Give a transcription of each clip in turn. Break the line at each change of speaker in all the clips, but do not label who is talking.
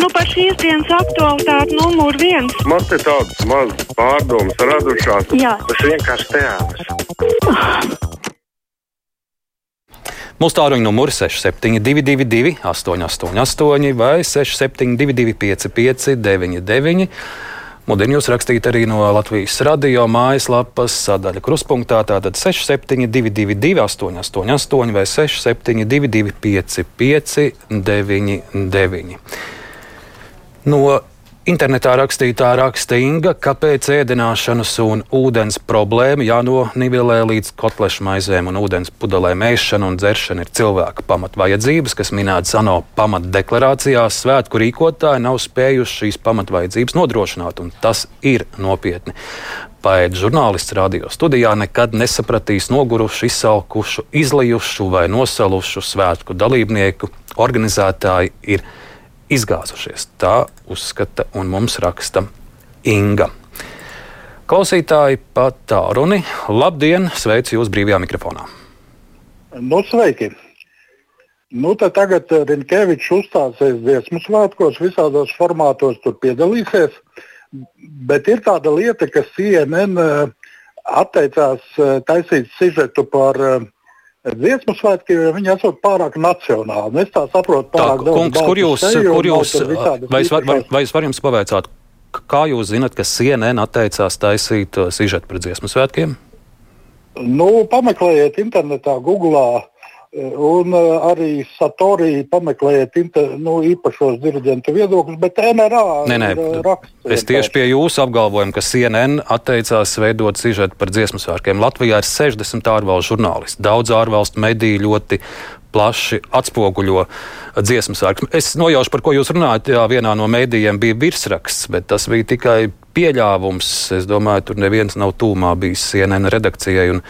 Nu, par šīs dienas aktualitāti numur viens.
Man te tādas mazas pārdomas radušās.
Jā.
Tas vienkārši teātris.
Mūsu tālruņa numurs 6722, 888, vai 672, 559, Mudinu jūs rakstīt arī no Latvijas radio mājaslapas sadaļa kruspunktā. Tātad 6722, 888 vai 672, 559. No internetā rakstītā raksta Inga, kāpēc ēdināšanas un ūdens problēma jānonivelē līdz kotlešu maizēm un ūdens pudelēm ēšana un dzeršana ir cilvēka pamatvajadzības, kas minētas ANO pamatdeklarācijās. Svētku rīkotāji nav spējuši šīs pamatvajadzības nodrošināt, un tas ir nopietni. Pēc žurnālists radio studijā nekad nesapratīs nogurušu, izsalkušu, izlejušu vai nosalušu svētku dalībnieku. Organizētāji ir izgāzušies. Tā uzskata un mums raksta Inga. Klausītāji pat tālruni. Labdien! Sveicu jūs brīvajā mikrofonā!
Nu, sveiki! Nu, tagad Rinkevičs uzstāsies dziesmu svētkos, visādos formātos tur piedalīsies. Bet ir tāda lieta, ka CNN eh, atteicās eh, taisīt sižetu par uh, dziesmu svētki, jo viņi esat pārāk nacionāli. Es tā saprotu, pārāk
tā, daudz. Kungs, kur jūs, kur jūs vai, es var, vai, vai es varu jums pavaicāt, kā jūs zinat, ka CNN atteicās taisīt uh, sižetu par dziesmu svētkiem?
Nu, pameklējiet internetā, googlā Un uh, arī Satorī pameklējiet inter, nu, īpašos diriģentu viedokļus, bet NRA
nē, nē, raksts. Es tieši pie jūsu apgalvojuma, ka CNN atteicās veidot sižetu par dziesmu svētkiem. Latvijā ir 60 ārvalstu žurnālisti. Daudz ārvalstu mediju ļoti plaši atspoguļo dziesmu svētkus. Es nojaušu, par ko jūs runājat. Jā, vienā no mēdījiem bija virsraksts, bet tas bija tikai pieļāvums. Es domāju, tur neviens nav tūmā bijis CNN redakcijai. Un,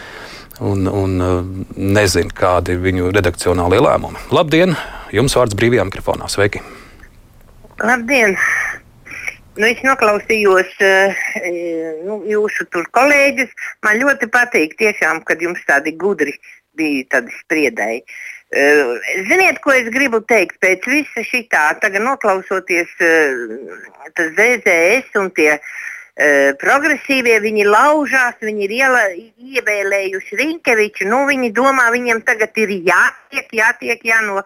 un, un uh, nezinu, kādi ir viņu redakcionālie lēmumi. Labdien! Jums vārds brīvajā mikrofonā. Sveiki!
Labdien! Nu, es noklausījos uh, nu, jūsu kolēģus. Man ļoti patīk, tiešām, kad jums tādi gudri bija tādi spriedēji. Ziniet, ko es gribu teikt pēc visa šī tā, tagad noklausoties tas ZZS un tie Uh, progresīvie viņi laužās, viņi ir iela, ievēlējuši Rinkeviču. Nu, viņi domā, viņiem tagad ir jātiek, jātiek, jāno,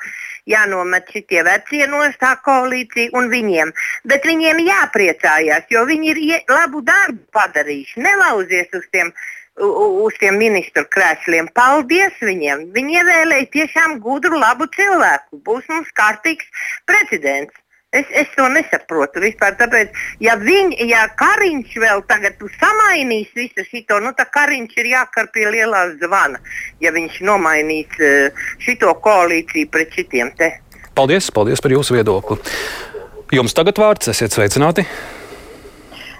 jānomet šitie vecie nostā koalīcija un viņiem. Bet viņiem jāpriecājās, jo viņi ir ie, labu darbu padarījuši. Nelauzies uz tiem, uz tiem ministru krēsliem. Paldies viņiem! Viņi ievēlēja tiešām gudru, labu cilvēku. Būs mums kārtīgs prezidents. Es, es to nesaprotu vispār. Tāpēc, ja, viņ, ja Kariņš vēl tagad samainīs visu šo, nu tad Kariņš ir jākar pie lielā zvana, ja viņš nomainīs uh, šo koalīciju pret šitiem te.
Paldies, paldies par jūsu viedokli. Jums tagad vārds, esiet sveicināti!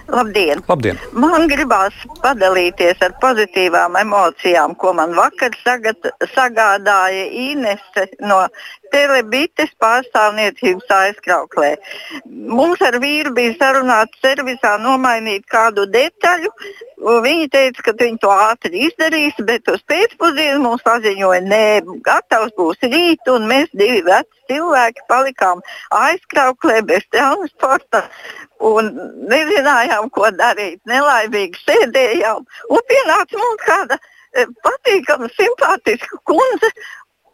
Labdien!
Labdien.
Man gribās padalīties ar pozitīvām emocijām, ko man vakar sagat, sagādāja Inese no telebites pārstāvniecības aizkrauklē. Mums ar vīru bija sarunāts servisā nomainīt kādu detaļu. Viņi teica, ka viņi to ātri izdarīs, bet uz pēcpusdienu mums paziņoja, nē, gatavs būs rīt, un mēs divi veci cilvēki palikām aizkrauklē bez transporta un nezinājām, ko darīt. Nelaimīgi sēdējām, un pienāca mums kāda eh, patīkama, simpātiska kundze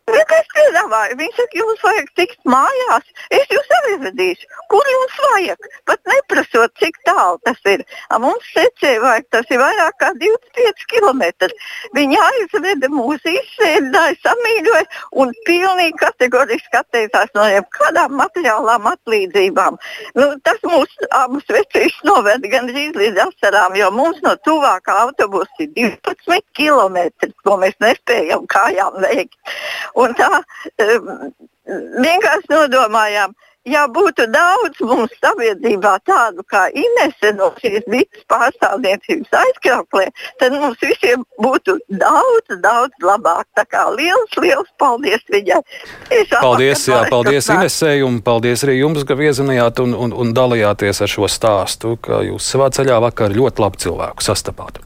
Vienkārši piedāvāju. Viņš saka, jums vajag tikt mājās. Es jūs aizvedīšu. Kur jums vajag? Pat neprasot, cik tālu tas ir. A mums secēja, vajag tas ir vairāk kā 25 km. Viņa aizveda mūs, izsēdināja, samīļoja un pilnīgi kategoriski atteicās no jebkādām materiālām atlīdzībām. Nu, tas mūs abus vecīs noveda gandrīz līdz asarām, jo mums no tuvākā autobusa ir 12 km, ko mēs nespējam kājām veikt. Un tā vienkārši nodomājām, ja būtu daudz mums sabiedrībā tādu kā Inese no šīs bites pārstāvniecības aizkrauklē, tad mums visiem būtu daudz, daudz labāk. Tā kā liels, liels paldies viņai.
Es paldies, jā, paldies Inesei un paldies arī jums, ka viezinājāt un, un, un dalījāties ar šo stāstu, ka jūs savā ceļā vakar ļoti labu cilvēku sastapāt.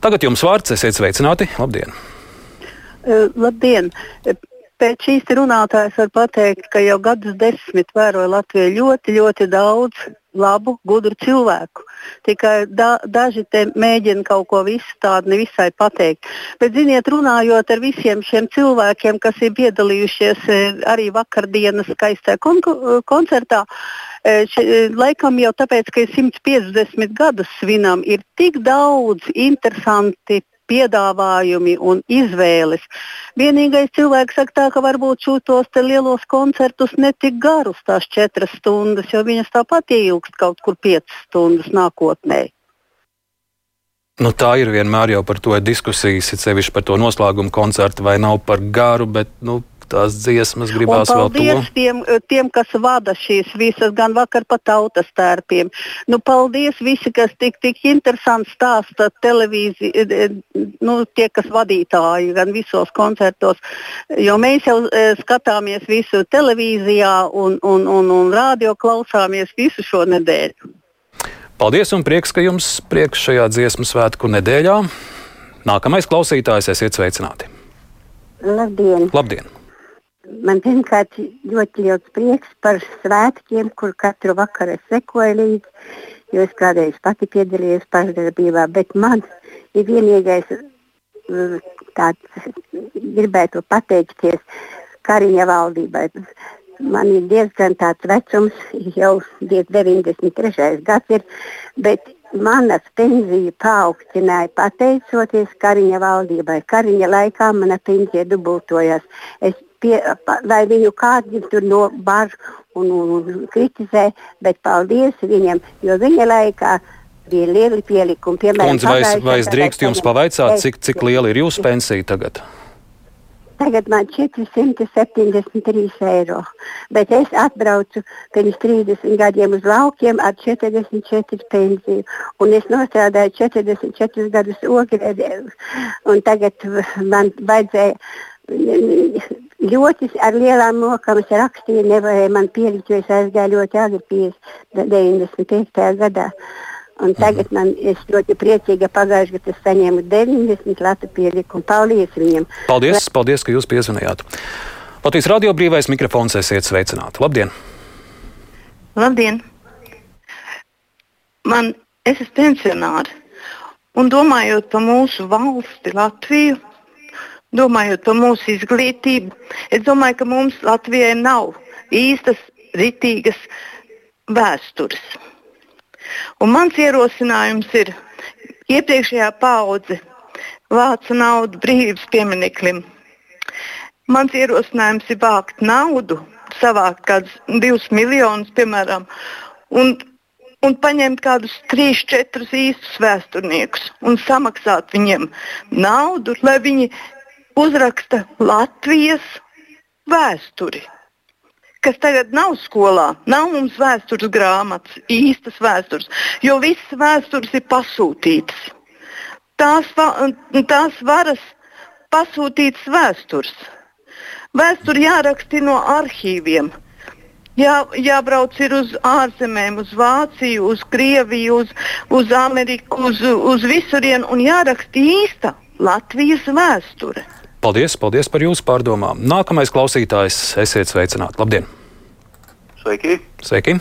Tagad jums vārds, esiet sveicināti, labdien!
Uh, labdien! pēc šīs runātājas var pateikt, ka jau gadus desmit vēroja Latviju ļoti, ļoti daudz labu, gudru cilvēku. Tikai da, daži te mēģina kaut ko tādu nevisai pateikt. Bet, ziniet, runājot ar visiem šiem cilvēkiem, kas ir piedalījušies e, arī vakardienas skaistā kon koncertā, e, ši, e, laikam jau tāpēc, ka ir 150 gadus svinam, ir tik daudz interesanti piedāvājumi un izvēles. Vienīgais cilvēks saka, tā, ka varbūt šos lielos koncertus netik garus tās četras stundas, jo viņas tāpat ieilgst kaut kur piecas stundas nākotnē.
Nu, tā ir vienmēr jau par to diskusijas, sevišķi par to noslēgumu koncertu, vai nav par garu, bet nu, tās dziesmas gribās vēl to.
Tiem, tiem, kas vada šīs visas, gan vakar pa tautas tērpiem. Nu, paldies visi, kas tik, tik interesanti stāsta televīzija, e, e, nu, tie, kas vadītāji, gan visos koncertos. Jo mēs jau e, skatāmies visu televīzijā un, un, un, un rādio klausāmies visu šo nedēļu.
Paldies un prieks, ka jums prieks šajā dziesmu svētku nedēļā. Nākamais klausītājs esiet sveicināti.
Labdien!
Labdien
man pirmkārt ļoti liels prieks par svētkiem, kur katru vakaru es sekoju līdzi, jo es kādreiz pati piedalījos pašdarbībā, bet man ir vienīgais mm, tāds, gribētu pateikties Kariņa valdībai. Man ir diezgan tāds vecums, jau 93. gads ir, bet manas pensiju paaugstināja pateicoties Kariņa valdībai. Kariņa laikā mana pensija dubultojās. Es pie, lai viņu kādi tur no bar un, un, un kritizē, bet paldies viņam, jo viņa laikā bija lieli pielikumi.
Piemēram, Kundze, vai, vai es drīkst jums pavaicāt, cik, cik liela ir jūsu pensija tagad?
Tagad man ir 473 eiro, bet es atbraucu pirms 30 gadiem uz laukiem ar 44 pensiju. Un es strādāju 44 gadus ogrē, tagad man vajadzēja ļoti ar lielām nokām es rakstīju, nevarēju man pielikt, jo es aizgāju ļoti agri 95. gadā. Un tagad man ir ļoti priecīga pagājušajā gadā es saņēmu 90 latu pielikumu. Paldies viņam!
Paldies, paldies ka jūs piezvanījāt! Latvijas radio brīvais mikrofons esiet sveicināti. Labdien!
Labdien! Man, es esmu pensionāri un domājot par mūsu valsti Latviju, domājot par mūsu izglītību, es domāju, ka mums Latvijai nav īstas, ritīgas vēstures. Un mans ierosinājums ir iepriekšējā paudze vāca naudu brīvības piemineklim. Mans ierosinājums ir vākt naudu, savākt kādus divus miljonus, piemēram, un, un paņemt kādus trīs, četrus īstus vēsturniekus un samaksāt viņiem naudu, lai viņi uzraksta Latvijas vēsturi, kas tagad nav skolā. Nav mums vēstures grāmatas, īstas vēstures, jo visas vēstures ir pasūtītas. Tās, tās varas pasūtītas vēstures. Vēsture jāraksta no arhīviem. Jā, jābrauc uz ārzemēm, uz Vāciju, uz Krieviju, uz, uz Ameriku, uz, uz visurienu un jāraksta īsta Latvijas vēsture.
Paldies, paldies par jūsu pārdomām. Nākamais klausītājs, esiet sveicināti. Labdien!
Sveiki!
Sveiki.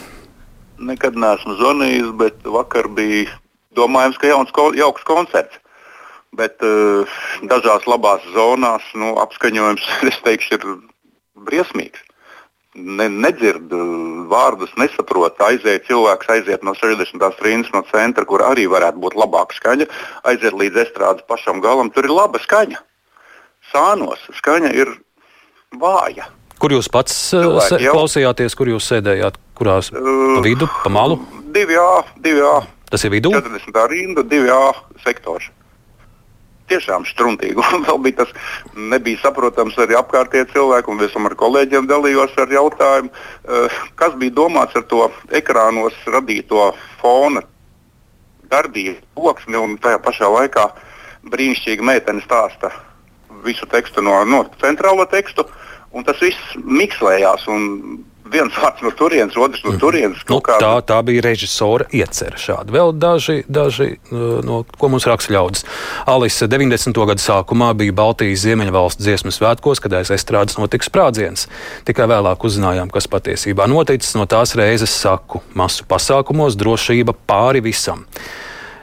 Nekad neesmu zvanījis, bet vakar bija domājams, ka jauns, jauks koncerts. Bet uh, dažās labās zonās nu, apskaņojums, es teikšu, ir briesmīgs. Ne, nedzird uh, vārdus, nesaprot. Aiziet cilvēks, aiziet no 60. rindas no centra, kur arī varētu būt labāka skaņa, aiziet līdz estrādes pašam galam. Tur ir laba skaņa sānos skaņa ir vāja.
Kur jūs pats uh, Cilvēki, jau... klausījāties, kur jūs sēdējāt? Kurās pa vidu, pa malu?
2A, 2A.
Tas ir vidū?
40. rinda, 2A sektors. Tiešām struntīgi. Un vēl bija tas, nebija saprotams arī apkārtējie cilvēki, un es ar kolēģiem dalījos ar jautājumu, uh, kas bija domāts ar to ekrānos radīto fona darbību, loksni, un tajā pašā laikā brīnišķīgi meitene stāsta visu tekstu no, no centrālo tekstu, un tas viss mikslējās. viens vārds no turienes, otrs no turienes.
Nu, tā, tā bija režisora iecerē. Šādi vēl daži, daži uh, no ko mums raksta ļaudis. Alise 90. gada sākumā bija Baltijas Ziemeļvalsts dziesmu svētkos, kad aiz estrādes notika sprādziens. Tikai vēlāk uzzinājām, kas patiesībā noticis. No tās reizes saku, masu pasākumos drošība pāri visam.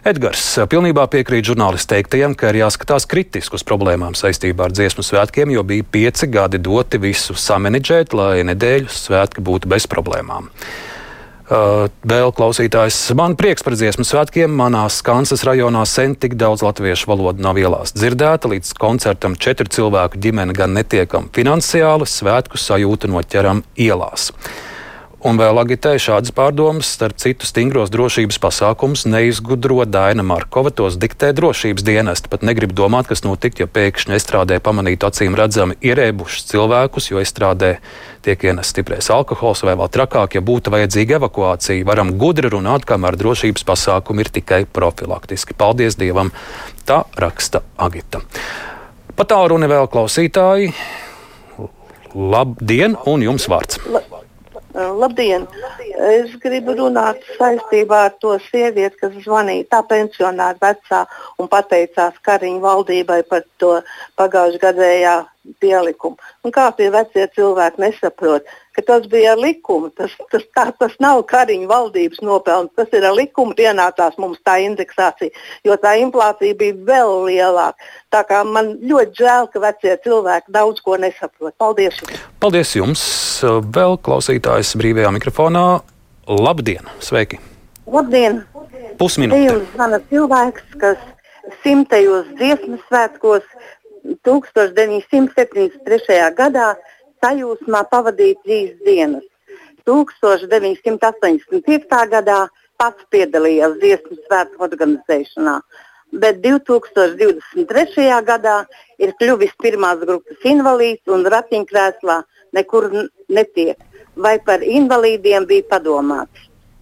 Edgars pilnībā piekrīt žurnālistu teiktajam, ka ir jāskatās kritiski uz problēmām saistībā ar dziesmu svētkiem, jo bija pieci gadi doti visu samanģēt, lai nedēļu svētki būtu bez problēmām. Uh, vēl klausītājs, man prieks par dziesmu svētkiem. Manā Kansas rajonā sen tik daudz latviešu valodu nav ielās dzirdēta. Līdz koncertam četru cilvēku ģimene gan netiekam finansiāli, svētku sajūta noķeram ielās un vēl agitēja šādas pārdomas, starp citu stingros drošības pasākumus neizgudro Daina Markova, tos diktē drošības dienesti. Pat negrib domāt, kas notikt, ja pēkšņi estrādē pamanītu acīm redzami ierēbušus cilvēkus, jo estrādē tiek ienests stiprais alkohols vai vēl trakāk, ja būtu vajadzīga evakuācija. Varam gudri runāt, kamēr drošības pasākumi ir tikai profilaktiski. Paldies Dievam! Tā raksta Agita. Patālruni vēl klausītāji. Labdien, un jums vārds!
La labdien! Es gribu runāt saistībā ar to sievieti, kas zvanīja tā pensionāra vecā un pateicās Kariņu valdībai par to pagājušajā gadējā pielikumu. Un kā tie vecie cilvēki nesaprot, ka tas bija ar likumu. Tas, tas, tā, tas nav Kariņu valdības nopelns, tas ir ar likumu ienācās mums tā indeksācija, jo tā inflācija bija vēl lielāka. Tā kā man ļoti žēl, ka vecie cilvēki daudz ko nesaprot. Paldies! Jums.
Paldies jums! Vēl klausītājs brīvajā mikrofonā. Labdien! Sveiki!
Labdien!
Pusminūte.
Jums zvana cilvēks, kas simtajos dziesmu svētkos 1973. gadā sajūsmā pavadīja trīs dienas. 1985. gadā pats piedalījās dziesmu svētku organizēšanā, bet 2023. gadā ir kļuvis pirmās grupas invalīds un ratiņkrēslā nekur netiek. Vai par invalīdiem bija padomāts?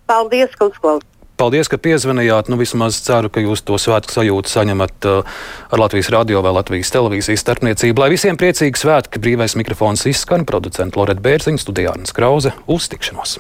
Paldies, ka uzklausījāt!
Paldies, ka piezvanījāt. Nu, vismaz ceru, ka jūs to svētku sajūtu saņemat uh, ar Latvijas radio vai Latvijas televīzijas starpniecību. Lai visiem priecīgi svētki, brīvais mikrofons izskan, producents Loreta Bērziņa, studijā Arnas Krause. Uz tikšanos!